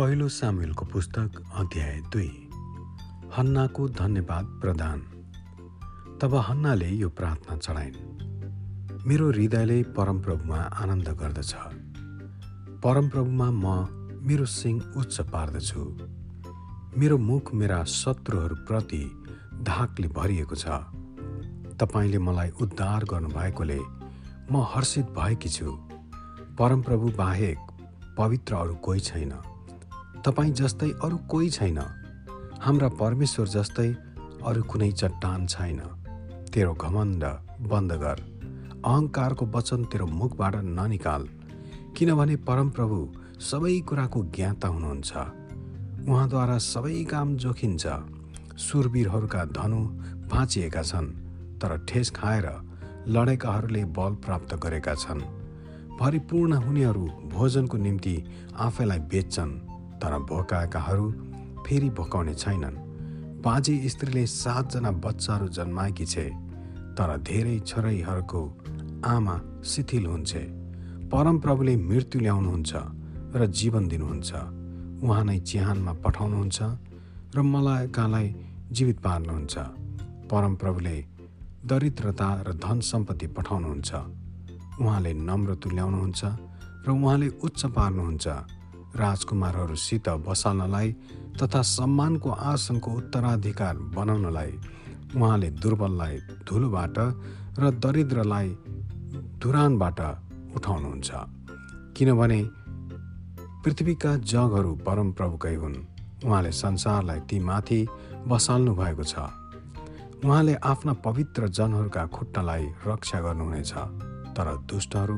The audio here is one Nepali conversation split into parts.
पहिलो सामेलको पुस्तक अध्याय दुई। हन्नाको धन्यवाद प्रदान। तब हन्नाले यो प्रार्थना चढाइन् मेरो हृदयले परमप्रभुमा आनन्द गर्दछ। परमप्रभुमा म मेरो सिंह उच्च पार्दछु। मेरो मुख मेरा शत्रुहरूप्रति धाकले भरिएको छ। तपाईँले मलाई उद्धार गर्नुभएकोले म हर्षित भएकी छु। परमप्रभु बाहेक पवित्र अरू कोही छैन। तपाईँ जस्तै अरू कोही छैन। हाम्रा परमेश्वर जस्तै अरू कुनै चट्टान छैन। तेरो घमण्ड बन्द गर। अहङ्कारको वचन तेरो मुखबाट ननिकाल। किनभने परमप्रभु सबै कुराको ज्ञाता हुनुहुन्छ। उहाँद्वारा सबै काम जोखिन्छ। सुरवीरहरूका धनु भाँचिएका छन् तर ठेस खाएर लडेकाहरूले बल प्राप्त गरेका छन्। परिपूर्ण हुनेहरू भोजनको निम्ति आफैलाई बेच्छन्। तर भोकाएकाहरू फेरि भोकाउने छैनन्। बाजे स्त्रीले सातजना बच्चाहरू जन्माएकी छे तर धेरै छोरैहरूको आमा शिथिल हुन्छ। परमप्रभुले मृत्यु ल्याउनुहुन्छ र जीवन दिनुहुन्छ। उहाँ नै चिहानमा पठाउनुहुन्छ र मलाइकालाई जीवित पार्नुहुन्छ। परमप्रभुले दरिद्रता र धन सम्पत्ति पठाउनुहुन्छ। उहाँले नम्र तुल्याउनुहुन्छ र उहाँले उच्च पार्नुहुन्छ। राजकुमारहरूसित बसाल्नलाई तथा सम्मानको आसनको उत्तराधिकार बनाउनलाई उहाँले दुर्बललाई धुलोबाट र दरिद्रलाई धुरानबाट उठाउनुहुन्छ। किनभने पृथ्वीका जगहरू परमप्रभुकै हुन्। उहाँले संसारलाई ती माथि बसाल्नु भएको छ। उहाँले आफ्ना पवित्र जनहरूका खुट्टालाई रक्षा गर्नुहुनेछ तर दुष्टहरू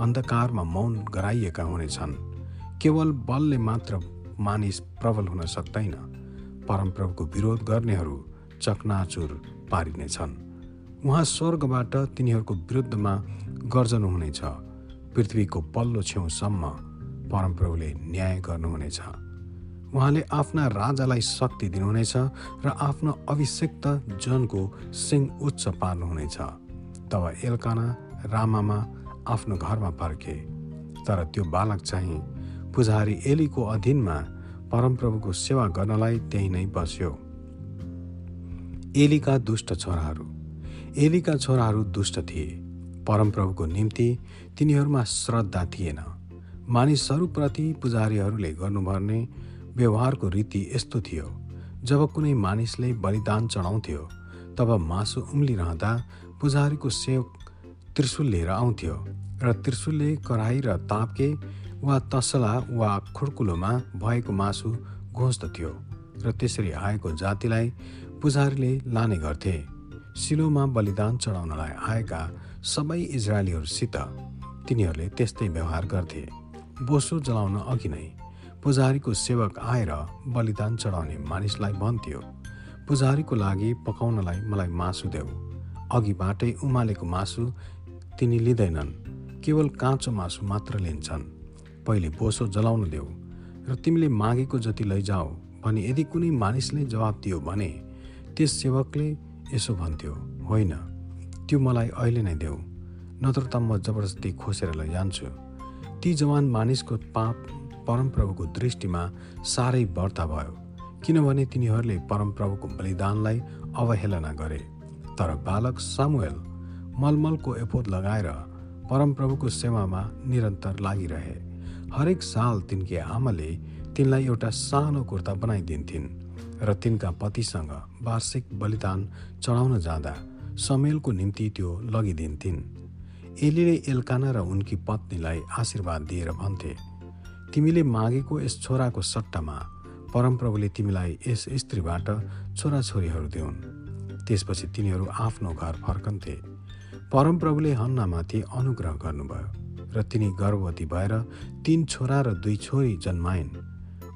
अन्धकारमा मौन गराइएका हुनेछन्। केवल बलले मात्र मानिस प्रबल हुन सक्दैन। परमप्रभुको विरोध गर्नेहरू चकनाचुर पारिनेछन् उहाँ स्वर्गबाट तिनीहरूको विरुद्धमा गर्जनुहुनेछ पृथ्वीको पल्लो छेउसम्म परमप्रभुले न्याय गर्नुहुनेछ। उहाँले आफ्ना राजालाई शक्ति दिनुहुनेछ र आफ्नो अभिषेक्त जनको सिंह उच्च पार्नुहुनेछ। तब एल्काना रामामा आफ्नो घरमा फर्के तर त्यो बालक चाहिँ पुजारी एलीको अधीनमा परमप्रभुको सेवा गर्नलाई त्यही नै बस्यो। एलीका दुष्ट छोराहरू। एलीका छोराहरू दुष्ट थिए। परमप्रभुको निम्ति तिनीहरूमा श्रद्धा थिएन। मानिसहरूप्रति पुजारीहरूले गर्नुपर्ने व्यवहारको रीति यस्तो थियो। जब कुनै मानिसले बलिदान चढाउँथ्यो तब मासु उम्लिरहँदा पुजारीको सेवक त्रिशुल लिएर आउँथ्यो र त्रिशुलले कराई र तापके वा तसला वा खुड्कुलोमा भएको मासु घोच्दथ्यो र त्यसरी आएको जातिलाई पुजारीले लाने गर्थे। सिलोमा बलिदान चढाउनलाई आएका सबै इजरायलीहरूसित तिनीहरूले त्यस्तै व्यवहार गर्थे। बोसो जलाउन अघि नै पुजारीको सेवक आएर बलिदान चढाउने मानिसलाई भन्थ्यो पुजारीको लागि पकाउनलाई मलाई मासु देऊ। अघिबाटै उमालेको मासु तिनी लिँदैनन् केवल काँचो मासु मात्र लिन्छन्। पहिले बोसो जलाउन देऊ र तिमीले मागेको जति लैजाऊ भने यदि कुनै मानिसले जवाब दियो भने त्यस सेवकले यसो भन्थ्यो होइन त्यो मलाई अहिले नै देऊ नत्र त म जबरजस्ती खोसेर लैजान्छु। ती जवान मानिसको पाप परमप्रभुको दृष्टिमा साह्रै बढ्ता भयो किनभने तिनीहरूले परमप्रभुको बलिदानलाई अवहेलना गरे। तर बालक सामुएल मलमलको एपोत लगाएर परमप्रभुको सेवामा निरन्तर लागिरहे। हरेक साल तिनकी आमाले तिनलाई एउटा सानो कुर्ता बनाइदिन्थिन् र तिनका पतिसँग वार्षिक बलिदान चढाउन जाँदा समेलको निम्ति त्यो लगिदिन्थिन्। एलीले एल्काना र उनकी पत्नीलाई आशीर्वाद दिएर भन्थे तिमीले मागेको यस छोराको सट्टामा परमप्रभुले तिमीलाई यस स्त्रीबाट छोराछोरीहरू दिउन्। त्यसपछि तिनीहरू आफ्नो घर फर्कन्थे। परमप्रभुले हन्नामाथि अनुग्रह गर्नुभयो। र तिनी गर्भवती भएर तीन छोरा र दुई छोरी जन्माइन्।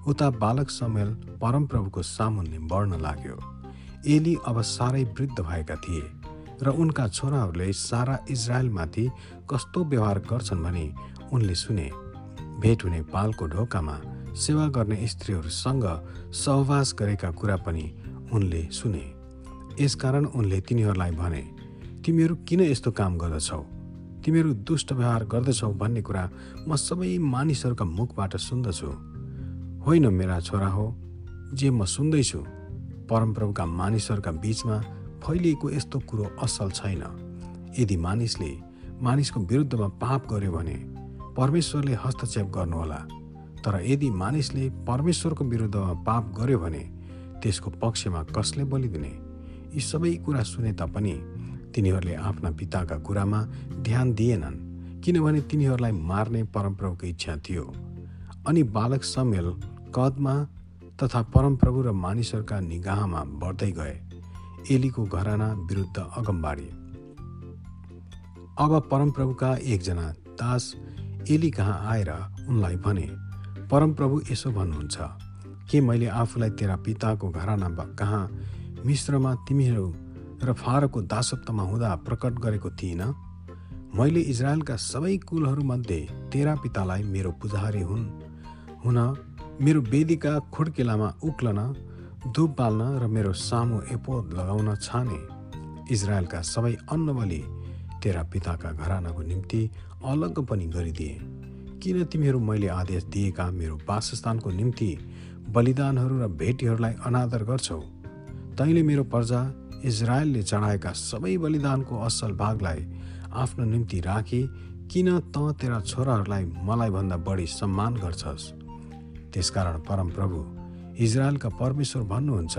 उता बालक समेल परमप्रभुको सामुन्ने बढ्न लाग्यो। एली अब साह्रै वृद्ध भएका थिए र उनका छोराहरूले सारा इजरायलमाथि कस्तो व्यवहार गर्छन् भने उनले सुने। भेट हुने पालको ढोकामा सेवा गर्ने स्त्रीहरूसँग सहवास गरेका कुरा पनि उनले सुने। यसकारण उनले तिनीहरूलाई भने तिमीहरू किन यस्तो काम गर्दछौ? तिमीहरू दुष्ट व्यवहार गर्दछौ भन्ने कुरा म सबै मानिसहरूका मुखबाट सुन्दछु। होइन मेरा छोरा हो जे म सुन्दैछु। परमप्रभुका मानिसहरूका बिचमा फैलिएको यस्तो कुरो असल छैन। यदि मानिसले मानिसको विरुद्धमा पाप गर्यो भने परमेश्वरले हस्तक्षेप गर्नुहोला। तर यदि मानिसले परमेश्वरको विरुद्धमा पाप गर्यो भने त्यसको पक्षमा कसले बलिदिने यी सबै कुरा सुने तापनि तिनीहरूले आफ्ना पिताका कुरामा ध्यान दिएनन् किनभने तिनीहरूलाई मार्ने परमप्रभुको इच्छा थियो। अनि बालक समेल कदमा तथा परमप्रभु र मानिसहरूका निगाहमा बढ्दै गए। एलीको घराना विरुद्ध अगमबाडी अब परमप्रभुका एकजना दास एली कहाँ आएर उनलाई भने परमप्रभु यसो भन्नुहुन्छ के मैले आफूलाई तेरा पिताको घराना कहाँ मिश्रमा तिमीहरू र फारोको दासत्वमा हुँदा प्रकट गरेको थिइनँ। मैले इजरायलका सबै कुलहरूमध्ये तेरा पितालाई मेरो पुजारी हुन्। हुन मेरो वेदीका खुड्केलामा उक्लन धुप बाल्न र मेरो सामु एपोद लगाउन छाने। इजरायलका सबै अन्नबली तेरा पिताका घरानाको निम्ति अलग पनि गरिदिए। किन तिमीहरू मैले आदेश दिएका मेरो वासस्थानको निम्ति बलिदानहरू र भेटीहरूलाई अनादर गर्छौ? तैँले मेरो प्रजा इजरायलले चढाएका सबै बलिदानको असल भागलाई आफ्नो निम्ति राखी किन त तेरा छोराहरूलाई मलाई भन्दा बढी सम्मान गर्छस्? त्यसकारण परमप्रभु इजरायलका परमेश्वर भन्नुहुन्छ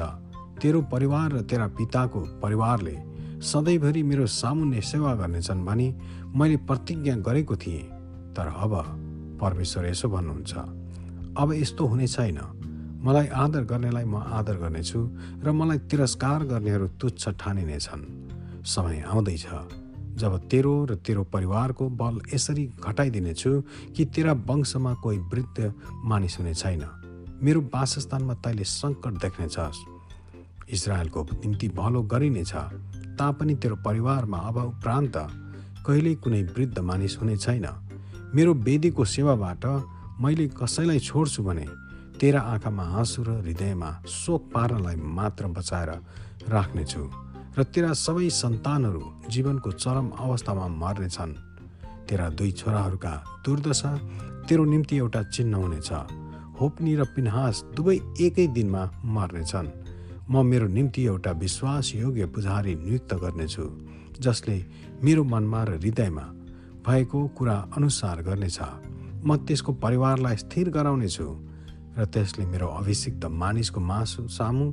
तेरो परिवार र तेरा पिताको परिवारले सधैँभरि मेरो सामुन्ने सेवा गर्नेछन् भनी मैले प्रतिज्ञा गरेको थिएँ। तर अब परमेश्वर यसो भन्नुहुन्छ अब यस्तो हुने छैन। मलाई आदर गर्नेलाई म आदर गर्नेछु र मलाई तिरस्कार गर्नेहरू तुच्छ ठानिनेछन्। समय आउँदैछ। जब तेरो र तेरो परिवारको बल यसरी घटाइदिनेछु कि तेरा वंशमा कोही वृद्ध मानिस हुने छैन। मेरो वासस्थानमा तैँले सङ्कट देख्नेछस्। इजरायलको निम्ति भलो गरिनेछ तापनि तेरो परिवारमा अब उपरान्त कहिल्यै कुनै वृद्ध मानिस हुने छैन। मेरो वेदीको सेवाबाट मैले कसैलाई छोड्छु भने तेरा आँखामा आँसु र हृदयमा शोक पार्नलाई मात्र बचाएर राख्नेछु र तेरा सबै सन्तानहरू जीवनको चरम अवस्थामा मर्नेछन्। तेरा दुई छोराहरूका दुर्दशा तेरो निम्ति एउटा चिन्ह हुनेछ। होप्नी र पिन्हास दुवै एकै दिनमा मर्नेछन्। म मेरो निम्ति एउटा विश्वासयोग्य पुजारी नियुक्त गर्नेछु जसले मेरो मनमा र हृदयमा भएको कुरा अनुसार गर्नेछ। म त्यसको परिवारलाई स्थिर गराउनेछु। र त्यसले मेरो अभिषिक्त मानिसको मासु सामु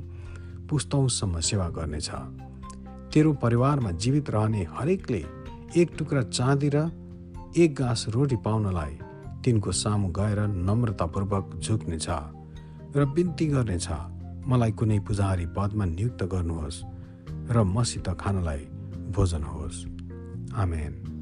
पुस्तौँसम्म सेवा गर्नेछ। तेरो परिवारमा जीवित रहने हरेकले एक टुक्रा चाँदी र एक गाँस रोटी पाउनलाई तिनको सामु गएर नम्रतापूर्वक झुक्नेछ र बिन्ती गर्नेछ। मलाई कुनै पुजारी पदमा नियुक्त गर्नुहोस् र मसित खानलाई भोजन होस्। आमेन।